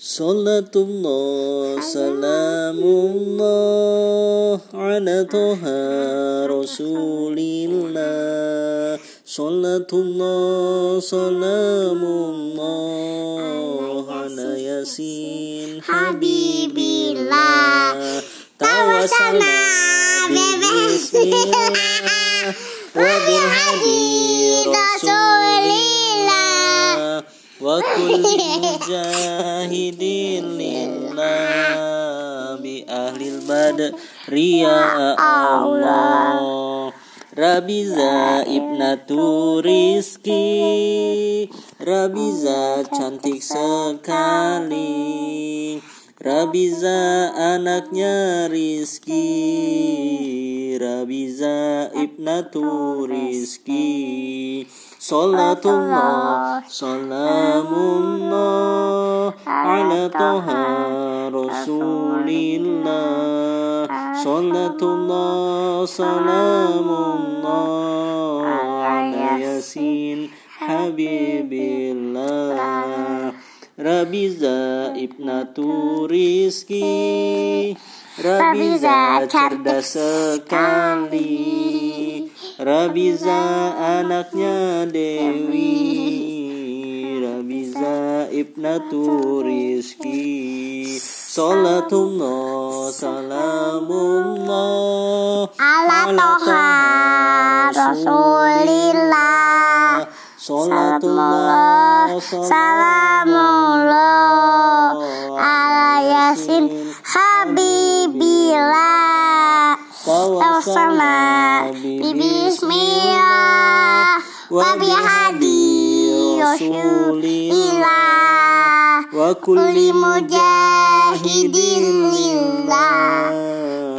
Salatullah salamullah ala toha rasulillah. Salatullah salamullah ala yasin Habibillah. Tawassalna bismillah Wabil hadi rasulillah Wa kulli mujahidin Bi ahlil badriya Allah. Rabiza ibnatu rizki. Rabiza cantik sekali Rabiza anaknya Rizki. Rabiza ibnatu Rizki. Salatullah Salamullah Ala toha Rasulillah. Salatullah Salamullah Ala Yasin Habibillah Rabiza ibnatu Rizki. Rabiza cerdas sekali. Rabiza anaknya Dewi. Rabiza ibnatu Rizki. Salatullah salamullah Ala toha rasulillah. Salatullah Salamullah Habibillah Tawassalna Bismillah Wabihadi Rasulillah Wa kulli mujahidin lillah.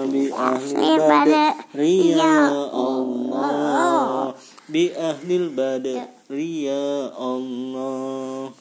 Bi ahli badri ya Allah. Bi ahlil badri ya Allah